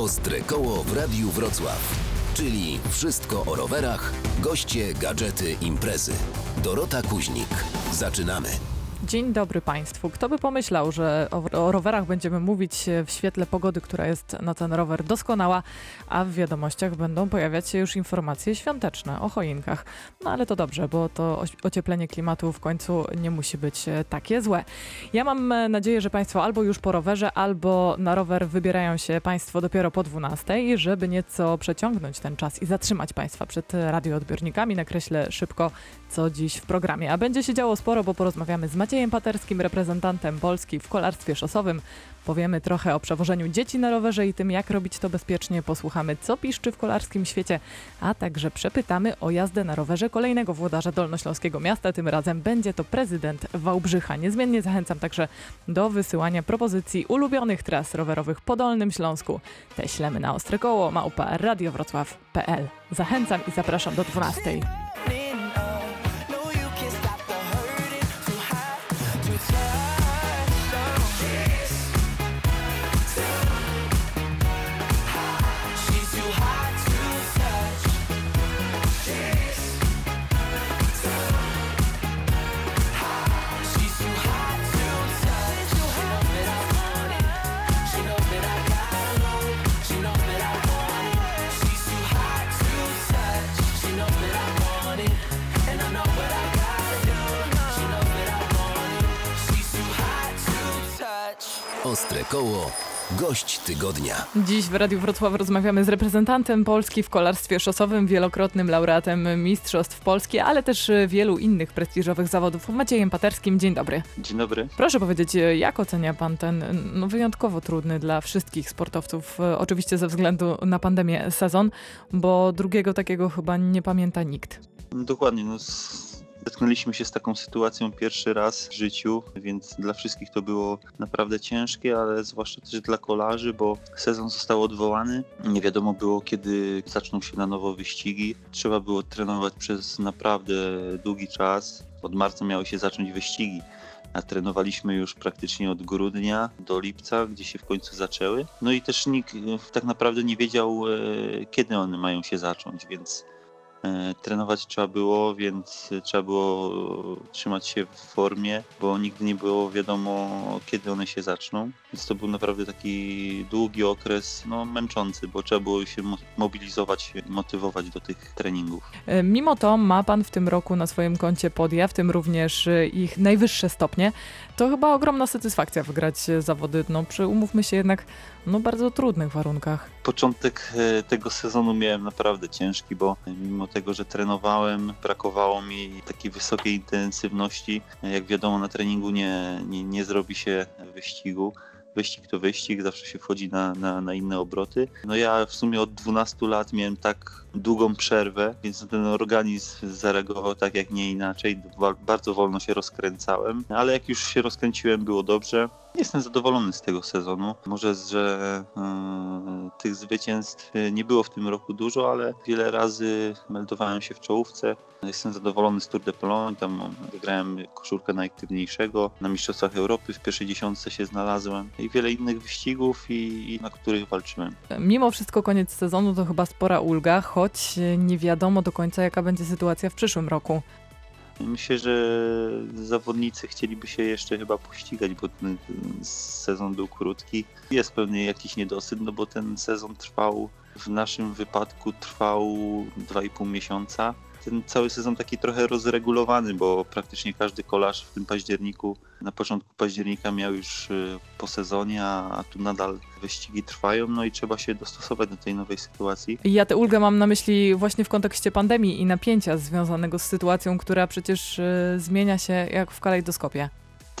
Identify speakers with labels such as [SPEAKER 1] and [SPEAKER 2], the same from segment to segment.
[SPEAKER 1] Ostre koło w Radiu Wrocław. Czyli wszystko o rowerach, goście, gadżety, imprezy. Dorota Kuźnik. Zaczynamy.
[SPEAKER 2] Dzień dobry Państwu. Kto by pomyślał, że o, o, rowerach będziemy mówić w świetle pogody, która jest na ten rower doskonała, a w wiadomościach będą pojawiać się już informacje świąteczne o choinkach. No ale to dobrze, bo to ocieplenie klimatu w końcu nie musi być e, takie złe. Ja mam e, nadzieję, że Państwo albo już po rowerze, albo na rower wybierają się Państwo dopiero po 12, żeby nieco przeciągnąć ten czas i zatrzymać Państwa przed radioodbiornikami. Nakreślę szybko, co dziś w programie. A będzie się działo sporo, bo porozmawiamy z Maciejem Maciejem Paterskim, reprezentantem Polski w kolarstwie szosowym. Powiemy trochę o przewożeniu dzieci na rowerze i tym, jak robić to bezpiecznie. Posłuchamy, co piszczy w kolarskim świecie, a także przepytamy o jazdę na rowerze kolejnego włodarza Dolnośląskiego Miasta. Tym razem będzie to prezydent Wałbrzycha. Niezmiennie zachęcam także do wysyłania propozycji ulubionych tras rowerowych po Dolnym Śląsku. Te ślemy na ostre koło małpa radiowrocław.pl. Zachęcam i zapraszam do 12.
[SPEAKER 1] Ostre Koło Gość tygodnia.
[SPEAKER 2] Dziś w Radiu Wrocław rozmawiamy z reprezentantem Polski w kolarstwie szosowym, wielokrotnym laureatem Mistrzostw Polski, ale też wielu innych prestiżowych zawodów. Maciejem Paterskim. Dzień dobry.
[SPEAKER 3] Dzień dobry.
[SPEAKER 2] Proszę powiedzieć, jak ocenia pan ten no, wyjątkowo trudny dla wszystkich sportowców, oczywiście ze względu na pandemię, sezon, bo drugiego takiego chyba nie pamięta nikt.
[SPEAKER 3] Dokładnie. No, Zetknęliśmy się z taką sytuacją pierwszy raz w życiu, więc dla wszystkich to było naprawdę ciężkie, ale zwłaszcza też dla kolarzy, bo sezon został odwołany. Nie wiadomo było, kiedy zaczną się na nowo wyścigi. Trzeba było trenować przez naprawdę długi czas. Od marca miały się zacząć wyścigi a trenowaliśmy już praktycznie od grudnia do lipca, gdzie się w końcu zaczęły. No i też nikt tak naprawdę nie wiedział, e, kiedy one mają się zacząć, więc E, trenować trzeba było, więc trzeba było trzymać się w formie, bo nigdy nie było wiadomo, kiedy one się zaczną. Więc to był naprawdę taki długi okres, no męczący, bo trzeba było się mobilizować, motywować do tych treningów.
[SPEAKER 2] E, mimo to ma Pan w tym roku na swoim koncie podia, w tym również e, ich najwyższe stopnie. To chyba ogromna satysfakcja wygrać zawody, no przy, umówmy się jednak, no bardzo trudnych warunkach.
[SPEAKER 3] Początek tego sezonu miałem naprawdę ciężki, bo mimo tego, że trenowałem, brakowało mi takiej wysokiej intensywności. Jak wiadomo, na treningu nie, nie, nie zrobi się wyścigu wyścig to wyścig, zawsze się wchodzi na, na, na, inne obroty. No ja w sumie od 12 lat miałem tak długą przerwę, więc ten organizm zareagował tak jak nie inaczej. Bardzo wolno się rozkręcałem, ale jak już się rozkręciłem, było dobrze. Jestem zadowolony z tego sezonu. Może, że yy, tych zwycięstw nie było w tym roku dużo, ale wiele razy meldowałem się w czołówce. Jestem zadowolony z Tour de Pologne, tam wygrałem koszulkę najaktywniejszego. Na Mistrzostwach Europy w pierwszej dziesiątce się znalazłem i wiele innych wyścigów, i, i na których walczyłem.
[SPEAKER 2] Mimo wszystko koniec sezonu to chyba spora ulga, choć nie wiadomo do końca jaka będzie sytuacja w przyszłym roku.
[SPEAKER 3] Myślę, że zawodnicy chcieliby się jeszcze chyba pościgać, bo ten sezon był krótki. Jest pewnie jakiś niedosyt, no bo ten sezon trwał, w naszym wypadku trwał 2,5 miesiąca ten cały sezon taki trochę rozregulowany, bo praktycznie każdy kolarz w tym październiku, na początku października miał już y, po sezonie, a, tu nadal wyścigi trwają, no i trzeba się dostosować do tej nowej sytuacji.
[SPEAKER 2] Ja tę ulgę mam na myśli właśnie w kontekście pandemii i napięcia związanego z sytuacją, która przecież y, zmienia się jak w kalejdoskopie.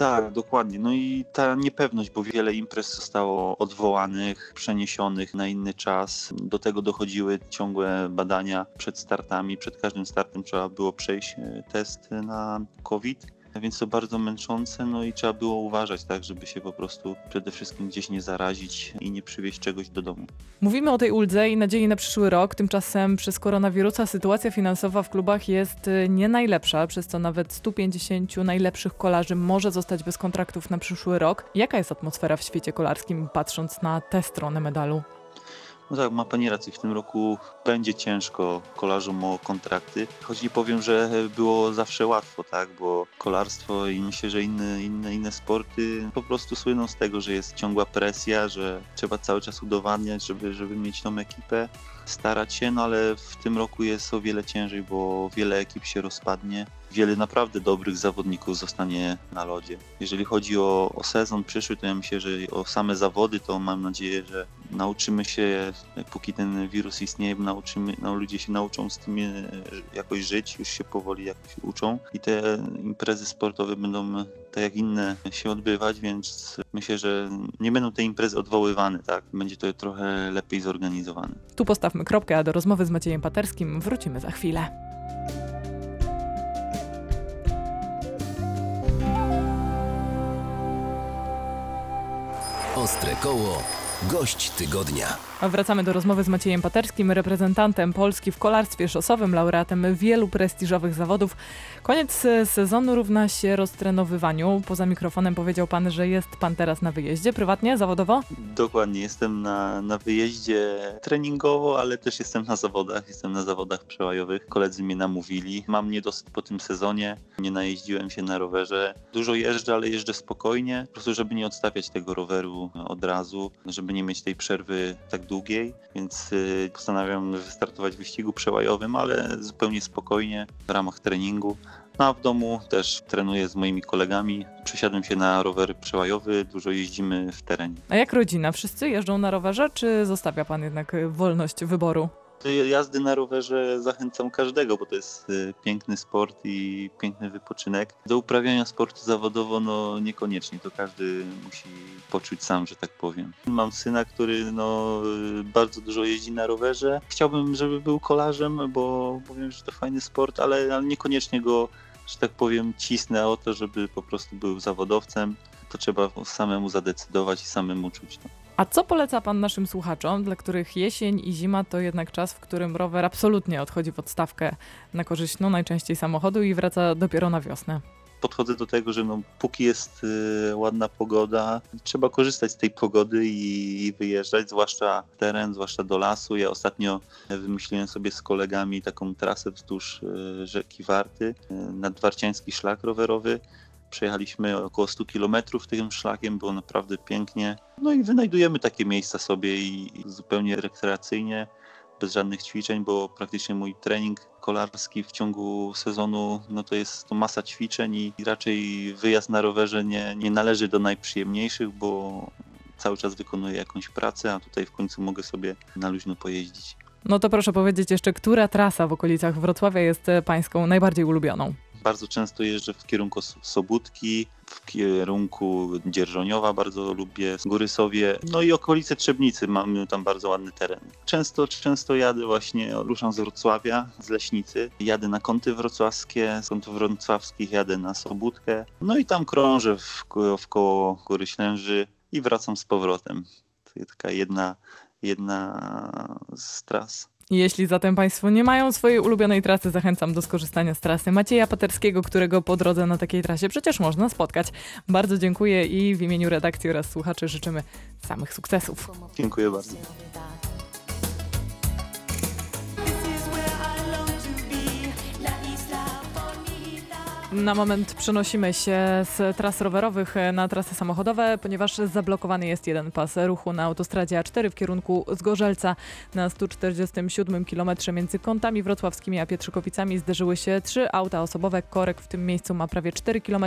[SPEAKER 3] Tak, dokładnie. No i ta niepewność, bo wiele imprez zostało odwołanych, przeniesionych na inny czas. Do tego dochodziły ciągłe badania przed startami. Przed każdym startem trzeba było przejść e, test na COVID więc to bardzo męczące, no i trzeba było uważać, tak, żeby się po prostu przede wszystkim gdzieś nie zarazić i nie przywieźć czegoś do domu.
[SPEAKER 2] Mówimy o tej uldze i nadziei na przyszły rok, tymczasem przez koronawirusa sytuacja finansowa w klubach jest y, nie najlepsza, przez co nawet 150 najlepszych kolarzy może zostać bez kontraktów na przyszły rok. Jaka jest atmosfera w świecie kolarskim, patrząc na tę stronę medalu?
[SPEAKER 3] No tak, ma pani rację, w tym roku będzie ciężko kolarzom o kontrakty, choć nie powiem, że było zawsze łatwo, tak, bo kolarstwo i myślę, że inne, inne, inne sporty po prostu słyną z tego, że jest ciągła presja, że trzeba cały czas udowadniać, żeby, żeby mieć tą ekipę, starać się, no ale w tym roku jest o wiele ciężej, bo wiele ekip się rozpadnie, wiele naprawdę dobrych zawodników zostanie na lodzie. Jeżeli chodzi o, o sezon przyszły, to ja myślę, że o same zawody, to mam nadzieję, że nauczymy się, póki ten wirus istnieje, nauczymy, no, ludzie się nauczą z tym e, jakoś żyć, już się powoli jakoś uczą i te imprezy sportowe będą tak jak inne się odbywać, więc myślę, że nie będą te imprezy odwoływane, tak? Będzie to trochę lepiej zorganizowane.
[SPEAKER 2] Tu postawmy kropkę, a do rozmowy z Maciejem Paterskim wrócimy za chwilę.
[SPEAKER 1] Ostre koło Gość tygodnia.
[SPEAKER 2] Wracamy do rozmowy z Maciejem Paterskim, reprezentantem Polski w kolarstwie szosowym, laureatem wielu prestiżowych zawodów. Koniec sezonu równa się roztrenowywaniu. Poza mikrofonem powiedział pan, że jest pan teraz na wyjeździe, prywatnie, zawodowo?
[SPEAKER 3] Dokładnie, jestem na, na wyjeździe treningowo, ale też jestem na zawodach. Jestem na zawodach przełajowych. Koledzy mnie namówili. Mam niedosyt po tym sezonie. Nie najeździłem się na rowerze. Dużo jeżdżę, ale jeżdżę spokojnie, po prostu żeby nie odstawiać tego roweru od razu, żeby nie mieć tej przerwy tak długiej, więc y, postanawiam wystartować w wyścigu przełajowym, ale zupełnie spokojnie w ramach treningu. No a w domu też trenuję z moimi kolegami. Przesiadłem się na rower przełajowy, dużo jeździmy w terenie.
[SPEAKER 2] A jak rodzina? Wszyscy jeżdżą na rowerze, czy zostawia pan jednak wolność wyboru?
[SPEAKER 3] Jazdy na rowerze zachęcam każdego, bo to jest y, piękny sport i piękny wypoczynek. Do uprawiania sportu zawodowo no niekoniecznie, to każdy musi poczuć sam, że tak powiem. Mam syna, który no, y, bardzo dużo jeździ na rowerze. Chciałbym, żeby był kolarzem, bo powiem, że to fajny sport, ale, ale niekoniecznie go, że tak powiem, cisnę o to, żeby po prostu był zawodowcem. To trzeba samemu zadecydować i samemu czuć. No.
[SPEAKER 2] A co poleca Pan naszym słuchaczom, dla których jesień i zima to jednak czas, w którym rower absolutnie odchodzi w odstawkę na korzyść no, najczęściej samochodu i wraca dopiero na wiosnę?
[SPEAKER 3] podchodzę do tego, że no, póki jest y, ładna pogoda, trzeba korzystać z tej pogody i, i, wyjeżdżać, zwłaszcza teren, zwłaszcza do lasu. Ja ostatnio wymyśliłem sobie z kolegami taką trasę wzdłuż y, rzeki Warty, y, nadwarciański szlak rowerowy. Przejechaliśmy około 100 km tym szlakiem, było naprawdę pięknie. No i wynajdujemy takie miejsca sobie i zupełnie rekreacyjnie, bez żadnych ćwiczeń, bo praktycznie mój trening kolarski w ciągu sezonu no to jest to masa ćwiczeń i raczej wyjazd na rowerze nie, nie należy do najprzyjemniejszych, bo cały czas wykonuję jakąś pracę, a tutaj w końcu mogę sobie na luźno pojeździć.
[SPEAKER 2] No to proszę powiedzieć jeszcze, która trasa w okolicach Wrocławia jest pańską najbardziej ulubioną?
[SPEAKER 3] Bardzo często jeżdżę w kierunku Sobótki, w kierunku Dzierżoniowa bardzo lubię, Górysowie, no i okolice Trzebnicy, mamy tam bardzo ładny teren. Często, często jadę właśnie, ruszam z Wrocławia, z Leśnicy, jadę na kąty wrocławskie, z kątów wrocławskich jadę na Sobótkę, no i tam krążę w, w koło Góry Ślęży i wracam z powrotem. To jest taka jedna, jedna z tras.
[SPEAKER 2] Jeśli zatem Państwo nie mają swojej ulubionej trasy, zachęcam do skorzystania z trasy Macieja Paterskiego, którego po drodze na takiej trasie przecież można spotkać. Bardzo dziękuję i w imieniu redakcji oraz słuchaczy życzymy samych sukcesów.
[SPEAKER 3] Dziękuję bardzo.
[SPEAKER 2] Na moment przenosimy się z tras rowerowych na trasy samochodowe, ponieważ zablokowany jest jeden pas ruchu na autostradzie A4 w kierunku Zgorzelca. Na 147 km między kątami wrocławskimi a Pietrzykowicami zderzyły się trzy auta osobowe. Korek w tym miejscu ma prawie 4 km.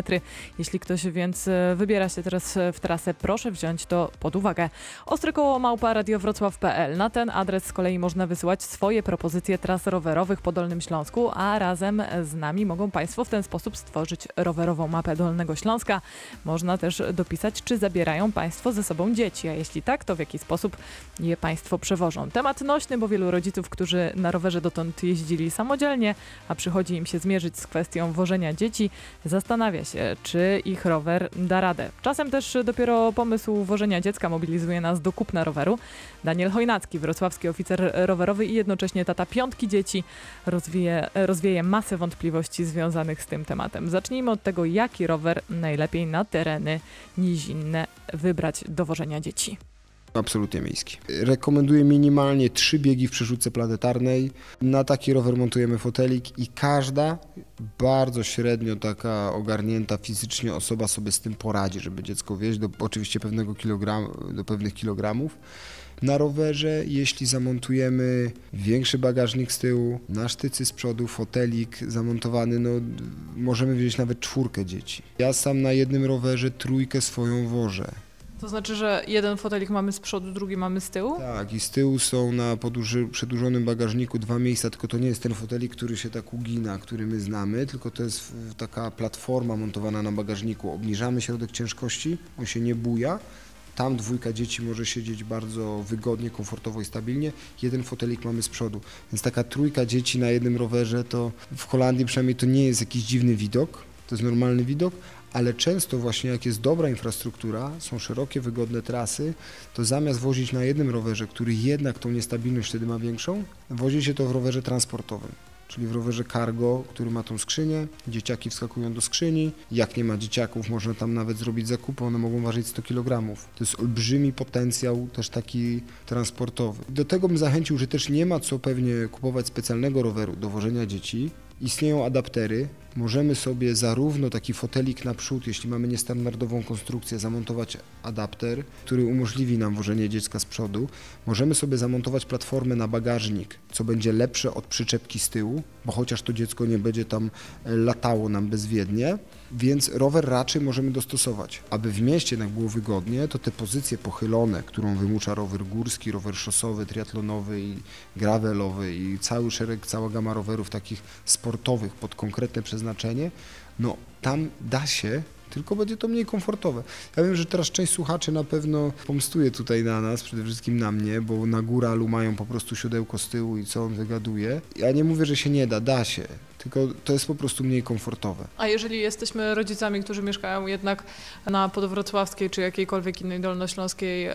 [SPEAKER 2] Jeśli ktoś więc wybiera się teraz w trasę, proszę wziąć to pod uwagę. Ostry koło małpa radiowrocław.pl. Na ten adres z kolei można wysyłać swoje propozycje tras rowerowych po Dolnym Śląsku, a razem z nami mogą Państwo w ten sposób sposób stworzyć rowerową mapę Dolnego Śląska. Można też dopisać, czy zabierają Państwo ze sobą dzieci, a jeśli tak, to w jaki sposób je Państwo przewożą. Temat nośny, bo wielu rodziców, którzy na rowerze dotąd jeździli samodzielnie, a przychodzi im się zmierzyć z kwestią wożenia dzieci, zastanawia się, czy ich rower da radę. Czasem też dopiero pomysł wożenia dziecka mobilizuje nas do kupna roweru. Daniel Chojnacki, wrocławski oficer rowerowy i jednocześnie tata piątki dzieci, rozwieje, rozwieje masę wątpliwości związanych z tym tematem tematem. Zacznijmy od tego, jaki rower najlepiej na tereny nizinne wybrać do wożenia dzieci.
[SPEAKER 4] Absolutnie miejski. Rekomenduję minimalnie trzy biegi w przerzutce planetarnej. Na taki rower montujemy fotelik i każda bardzo średnio taka ogarnięta fizycznie osoba sobie z tym poradzi, żeby dziecko wieść do oczywiście pewnego kilogram, do pewnych kilogramów. Na rowerze, jeśli zamontujemy większy bagażnik z tyłu, na sztycy z przodu, fotelik zamontowany, no możemy wziąć nawet czwórkę dzieci. Ja sam na jednym rowerze trójkę swoją wożę.
[SPEAKER 2] To znaczy, że jeden fotelik mamy z przodu, drugi mamy z tyłu?
[SPEAKER 4] Tak, i z tyłu są na przedłużonym bagażniku dwa miejsca, tylko to nie jest ten fotelik, który się tak ugina, który my znamy, tylko to jest taka platforma montowana na bagażniku. Obniżamy środek ciężkości, on się nie buja. Tam dwójka dzieci może siedzieć bardzo wygodnie, komfortowo i stabilnie. Jeden fotelik mamy z przodu. Więc taka trójka dzieci na jednym rowerze to w Holandii przynajmniej to nie jest jakiś dziwny widok, to jest normalny widok, ale często właśnie jak jest dobra infrastruktura, są szerokie, wygodne trasy, to zamiast wozić na jednym rowerze, który jednak tą niestabilność wtedy ma większą, wozi się to w rowerze transportowym. Czyli w rowerze cargo, który ma tą skrzynię, dzieciaki wskakują do skrzyni. Jak nie ma dzieciaków, można tam nawet zrobić zakupy, one mogą ważyć 100 kg. To jest olbrzymi potencjał też taki transportowy. Do tego bym zachęcił, że też nie ma co pewnie kupować specjalnego roweru do wożenia dzieci. Istnieją adaptery. Możemy sobie zarówno taki fotelik naprzód, jeśli mamy niestandardową konstrukcję, zamontować adapter, który umożliwi nam wożenie dziecka z przodu. Możemy sobie zamontować platformę na bagażnik, co będzie lepsze od przyczepki z tyłu, bo chociaż to dziecko nie będzie tam e, latało nam bezwiednie, więc rower raczej możemy dostosować. Aby w mieście jednak było wygodnie, to te pozycje pochylone, którą wymusza rower górski, rower szosowy, triatlonowy i gravelowy i cały szereg, cała gama rowerów takich sportowych pod konkretne przeznaczenie, no tam da się, tylko będzie to mniej komfortowe. Ja wiem, że teraz część słuchaczy na pewno pomstuje tutaj na nas, przede wszystkim na mnie, bo na góralu mają po prostu siodełko z tyłu i co on wygaduje. Ja nie mówię, że się nie da, da się, tylko to jest po prostu mniej komfortowe.
[SPEAKER 2] A jeżeli jesteśmy rodzicami, którzy mieszkają jednak na podwrocławskiej czy jakiejkolwiek innej dolnośląskiej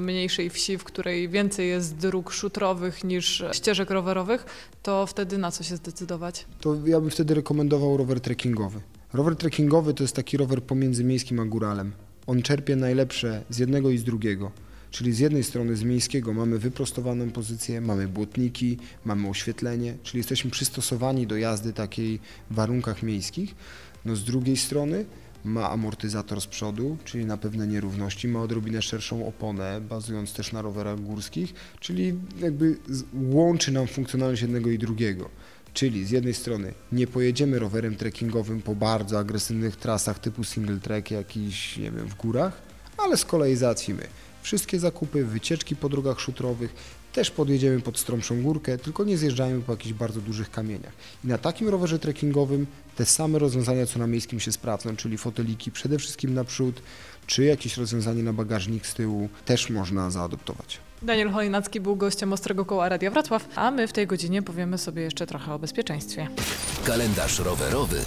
[SPEAKER 2] mniejszej wsi, w której więcej jest dróg szutrowych niż ścieżek rowerowych, to wtedy na co się zdecydować?
[SPEAKER 4] to ja bym wtedy rekomendował rower trekkingowy. Rower trekkingowy to jest taki rower pomiędzy miejskim a góralem. On czerpie najlepsze z jednego i z drugiego. Czyli z jednej strony z miejskiego mamy wyprostowaną pozycję, mamy błotniki, mamy oświetlenie, czyli jesteśmy przystosowani do jazdy takiej w warunkach miejskich. No z drugiej strony ma amortyzator z przodu, czyli na pewne nierówności, ma odrobinę szerszą oponę, bazując też na rowerach górskich, czyli jakby łączy nam funkcjonalność jednego i drugiego. Czyli z jednej strony nie pojedziemy rowerem trekkingowym po bardzo agresywnych trasach typu single track jakiś, nie wiem, w górach, ale z kolei załatwimy wszystkie zakupy, wycieczki po drogach szutrowych, też podjedziemy pod stromszą górkę, tylko nie zjeżdżajmy po jakichś bardzo dużych kamieniach. I na takim rowerze trekkingowym te same rozwiązania, co na miejskim się sprawdzą, czyli foteliki przede wszystkim naprzód, czy jakieś rozwiązanie na bagażnik z tyłu też można zaadoptować.
[SPEAKER 2] Daniel Chojnacki był gościem Ostrego Koła Radia Wrocław, a my w tej godzinie powiemy sobie jeszcze trochę o bezpieczeństwie.
[SPEAKER 1] Kalendarz rowerowy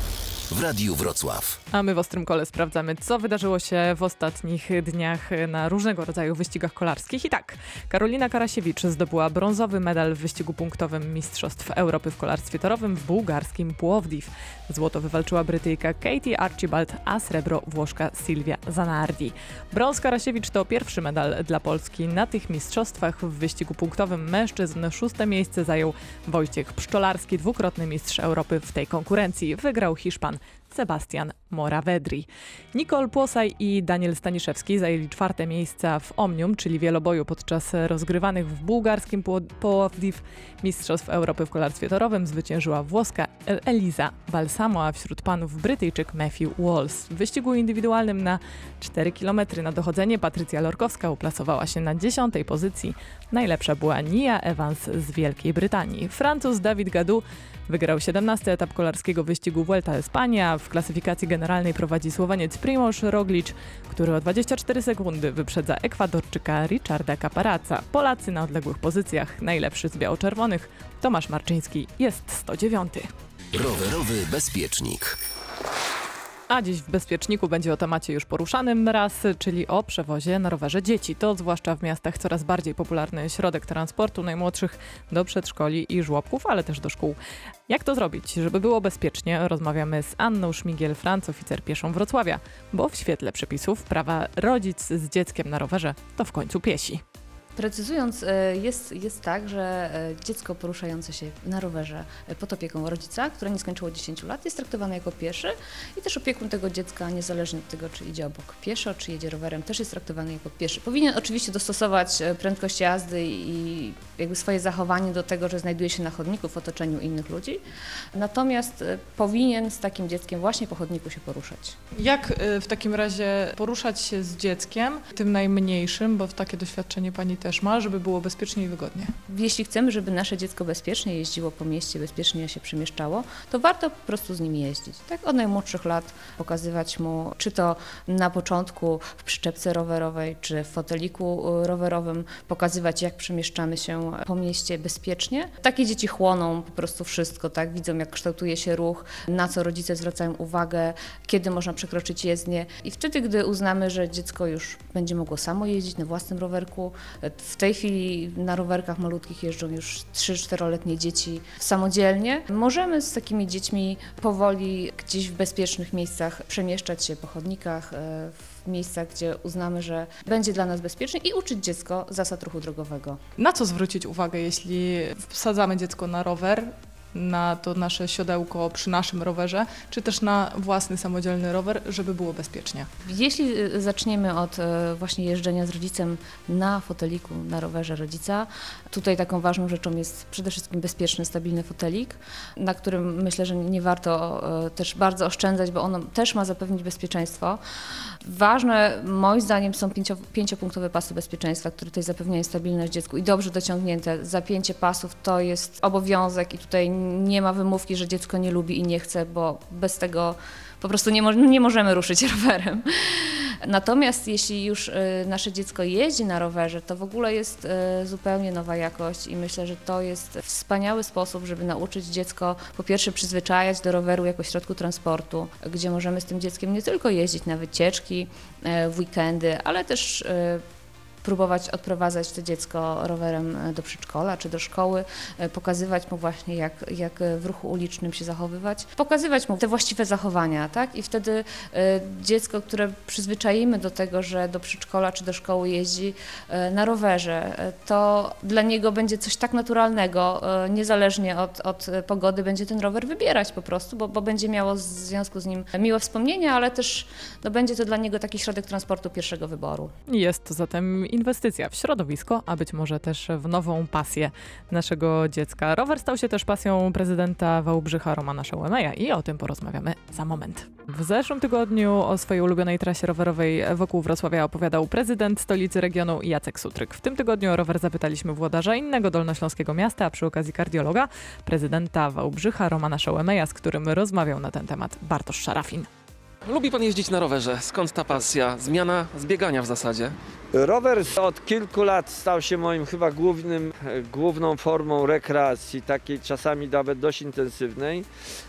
[SPEAKER 1] w Radiu Wrocław.
[SPEAKER 2] A my w Ostrym Kole sprawdzamy, co wydarzyło się w ostatnich dniach na różnego rodzaju wyścigach kolarskich. I tak, Karolina Karasiewicz zdobyła brązowy medal w wyścigu punktowym Mistrzostw Europy w kolarstwie torowym w bułgarskim Płowdiw. Złoto wywalczyła Brytyjka Katie Archibald, a srebro Włoszka Silvia Zanardi. Brąz Karasiewicz to pierwszy medal dla Polski na tych mistrzostwach w wyścigu punktowym mężczyzn. Szóste miejsce zajął Wojciech Pszczolarski, dwukrotny mistrz Europy w tej konkurencji. Wygrał Hiszpan Sebastian Moravedri. Nicole Płosaj i Daniel Staniszewski zajęli czwarte miejsca w Omnium, czyli wieloboju podczas rozgrywanych w bułgarskim Płowdiw Mistrzostw Europy w kolarstwie torowym. Zwyciężyła włoska El- Eliza Balsamo, a wśród panów Brytyjczyk Matthew Walls. W wyścigu indywidualnym na 4 km na dochodzenie Patrycja Lorkowska uplasowała się na dziesiątej pozycji. Najlepsza była Nia Evans z Wielkiej Brytanii. Francuz David Gadu Wygrał 17 etap kolarskiego wyścigu Vuelta a España. W klasyfikacji generalnej prowadzi Słoweniec Primoz Roglic, który o 24 sekundy wyprzedza Ekwadorczyka Richarda Caparaca. Polacy na odległych pozycjach. Najlepszy z biało-czerwonych Tomasz Marczyński jest 109.
[SPEAKER 1] Rowerowy bezpiecznik.
[SPEAKER 2] A dziś w Bezpieczniku będzie o temacie już poruszanym raz, czyli o przewozie na rowerze dzieci. To zwłaszcza w miastach coraz bardziej popularny środek transportu najmłodszych do przedszkoli i żłobków, ale też do szkół. Jak to zrobić, żeby było bezpiecznie? Rozmawiamy z Anną Szmigiel-Franc, oficer pieszą Wrocławia, bo w świetle przepisów prawa rodzic z dzieckiem na rowerze to w końcu piesi.
[SPEAKER 5] Precyzując, e, jest, jest tak, że e, dziecko poruszające się na rowerze e, pod opieką rodzica, które nie skończyło 10 lat, jest traktowane jako pieszy i też opiekun tego dziecka, niezależnie od tego, czy idzie obok pieszo, czy jedzie rowerem, też jest traktowany jako pieszy. Powinien oczywiście dostosować prędkość jazdy i jakby swoje zachowanie do tego, że znajduje się na chodniku w otoczeniu innych ludzi, natomiast powinien z takim dzieckiem właśnie po chodniku się poruszać.
[SPEAKER 2] Jak w takim razie poruszać się z dzieckiem, tym najmniejszym, bo w takie doświadczenie pani też ma, żeby było bezpiecznie i wygodnie.
[SPEAKER 5] Jeśli chcemy, żeby nasze dziecko bezpiecznie jeździło po mieście, bezpiecznie się przemieszczało, to warto po prostu z nim jeździć. Tak od najmłodszych lat pokazywać mu, czy to na początku w przyczepce rowerowej, czy w foteliku y, rowerowym, pokazywać jak przemieszczamy się po mieście bezpiecznie. Takie dzieci chłoną po prostu wszystko, tak? Widzą jak kształtuje się ruch, na co rodzice zwracają uwagę, kiedy można przekroczyć jezdnię i wtedy, gdy uznamy, że dziecko już będzie mogło samo jeździć na własnym rowerku, w tej chwili na rowerkach malutkich jeżdżą już 3-4-letnie dzieci samodzielnie. Możemy z takimi dziećmi powoli gdzieś w bezpiecznych miejscach przemieszczać się po chodnikach, e, w miejscach, gdzie uznamy, że będzie dla nas bezpiecznie i uczyć dziecko zasad ruchu drogowego.
[SPEAKER 2] Na co zwrócić uwagę, jeśli wsadzamy dziecko na rower? Na to nasze siodełko przy naszym rowerze, czy też na własny samodzielny rower, żeby było bezpiecznie.
[SPEAKER 5] Jeśli y, zaczniemy od y, właśnie jeżdżenia z rodzicem na foteliku, na rowerze rodzica, tutaj taką ważną rzeczą jest przede wszystkim bezpieczny, stabilny fotelik, na którym myślę, że nie warto y, też bardzo oszczędzać, bo ono też ma zapewnić bezpieczeństwo. Ważne moim zdaniem są pięcio, pięciopunktowe pasy bezpieczeństwa, które tutaj zapewniają stabilność dziecku i dobrze dociągnięte. Zapięcie pasów to jest obowiązek i tutaj nie ma wymówki, że dziecko nie lubi i nie chce, bo bez tego po prostu nie, mo nie możemy ruszyć rowerem. Natomiast jeśli już y, nasze dziecko jeździ na rowerze, to w ogóle jest y, zupełnie nowa jakość i myślę, że to jest wspaniały sposób, żeby nauczyć dziecko po pierwsze przyzwyczajać do roweru jako środku transportu, gdzie możemy z tym dzieckiem nie tylko jeździć na wycieczki, y, w weekendy, ale też próbować odprowadzać to dziecko rowerem e, do przedszkola czy do szkoły, e, pokazywać mu właśnie jak, jak w ruchu ulicznym się zachowywać, pokazywać mu te właściwe zachowania, tak? I wtedy e, dziecko, które przyzwyczaimy do tego, że do przedszkola czy do szkoły jeździ na rowerze, to dla niego będzie coś tak naturalnego, niezależnie od, od pogody, będzie ten rower wybierać po prostu, bo, bo będzie miało w związku z nim miłe wspomnienia, ale też no, będzie to dla niego taki środek transportu pierwszego wyboru.
[SPEAKER 2] Jest to zatem inwestycja w środowisko, a być może też w nową pasję naszego dziecka. Rower stał się też pasją prezydenta Wałbrzycha Romana Szołemeja i o tym porozmawiamy za moment. W zeszłym tygodniu o swojej ulubionej trasie rowerowej wokół Wrocławia opowiadał prezydent stolicy regionu Jacek Sutryk. W tym tygodniu o rower zapytaliśmy włodarza innego dolnośląskiego miasta, a przy okazji kardiologa, prezydenta Wałbrzycha Romana Szołemeja, z którym rozmawiał na ten temat Bartosz Szarafin.
[SPEAKER 6] Lubi pan jeździć na rowerze. Skąd ta pasja? Zmiana zbiegania w zasadzie.
[SPEAKER 7] Rower od kilku lat stał się moim chyba głównym, główną formą rekreacji, takiej czasami nawet dość intensywnej.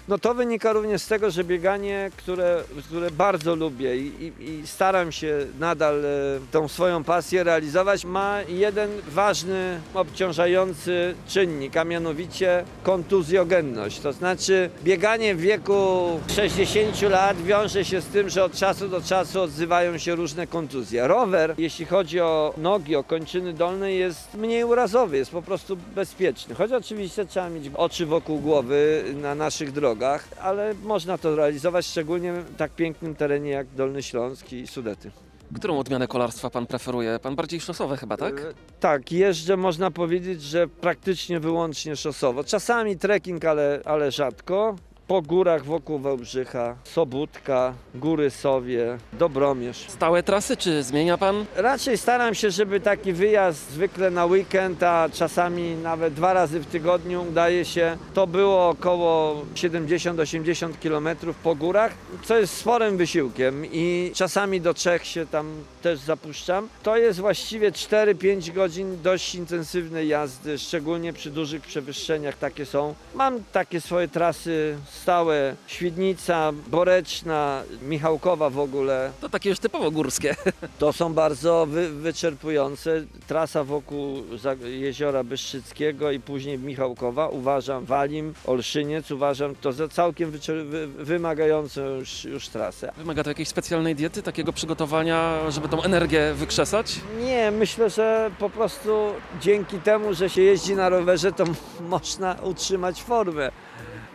[SPEAKER 7] No to wynika również z tego, że bieganie, które, które bardzo lubię i, i, i staram się nadal e, tą swoją pasję realizować, ma jeden ważny, obciążający czynnik, a mianowicie kontuzjogenność. To znaczy bieganie w wieku 60 lat wiąże się z tym, że od czasu do czasu odzywają się różne kontuzje. Rower, jeśli chodzi o nogi, o kończyny dolne, jest mniej urazowy, jest po prostu bezpieczny. Choć oczywiście trzeba mieć oczy wokół głowy na naszych drogach, ale można to realizować szczególnie w tak pięknym terenie jak Dolny Śląsk i Sudety.
[SPEAKER 6] Którą odmianę kolarstwa pan preferuje? Pan bardziej szosowe chyba, tak? E,
[SPEAKER 7] tak, jeżdżę można powiedzieć, że praktycznie wyłącznie szosowo. Czasami trekking, ale, ale rzadko po górach wokół Wałbrzycha, Sobótka, Góry Sowie, Dobromierz.
[SPEAKER 6] Stałe trasy, czy zmienia pan?
[SPEAKER 7] Raczej staram się, żeby taki wyjazd zwykle na weekend, a czasami nawet dwa razy w tygodniu udaje się. To było około 70-80 km po górach, co jest sporym wysiłkiem i czasami do Czech się tam też zapuszczam. To jest właściwie 4-5 godzin dość intensywnej jazdy, szczególnie przy dużych przewyższeniach takie są. Mam takie swoje trasy stałe, Świdnica, Boreczna, Michałkowa w ogóle.
[SPEAKER 6] To takie już typowo górskie.
[SPEAKER 7] To są bardzo wy, wyczerpujące. Trasa wokół jeziora Byszczyckiego i później Michałkowa. Uważam, Walim, Olszyniec, uważam to za całkiem wy, wymagającą już, już trasę.
[SPEAKER 6] Wymaga to jakiejś specjalnej diety, takiego przygotowania, żeby tą energię wykrzesać?
[SPEAKER 7] Nie, myślę, że po prostu dzięki temu, że się jeździ na rowerze, to można utrzymać formę,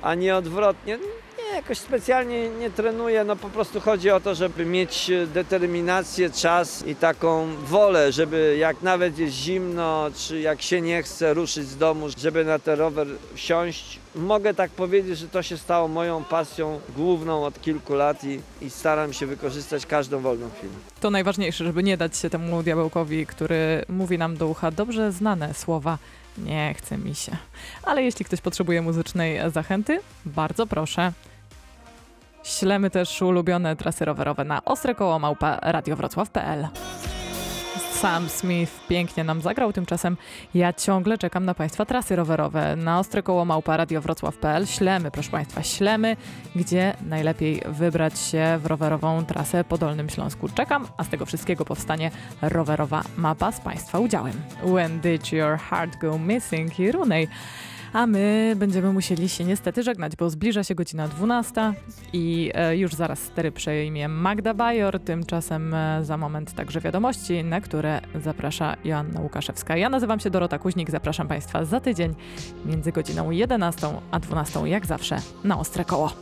[SPEAKER 7] a nie odwrotnie. Nie, jakoś specjalnie nie trenuję, no po prostu chodzi o to, żeby mieć determinację, czas i taką wolę, żeby jak nawet jest zimno, czy jak się nie chce ruszyć z domu, żeby na ten rower wsiąść. Mogę tak powiedzieć, że to się stało moją pasją główną od kilku lat i, i staram się wykorzystać każdą wolną chwilę.
[SPEAKER 2] To najważniejsze, żeby nie dać się temu diabełkowi, który mówi nam do ucha dobrze znane słowa. Nie chce mi się. Ale jeśli ktoś potrzebuje muzycznej zachęty, bardzo proszę. Ślemy też ulubione trasy rowerowe na ostre koło małpa radiowrocław.pl. Sam Smith pięknie nam zagrał, tymczasem ja ciągle czekam na Państwa trasy rowerowe na ostre koło małpa radiowrocław.pl. Ślemy, proszę Państwa, ślemy, gdzie najlepiej wybrać się w rowerową trasę po Dolnym Śląsku. Czekam, a z tego wszystkiego powstanie rowerowa mapa z Państwa udziałem. When did your heart go missing? Runej. A my będziemy musieli się niestety żegnać, bo zbliża się godzina 12 i e, już zaraz stery przejmie Magda Bajor. Tymczasem e, za moment także wiadomości, na które zaprasza Joanna Łukaszewska. Ja nazywam się Dorota Kuźnik, zapraszam Państwa za tydzień między godziną 11 a 12 jak zawsze na Ostre Koło.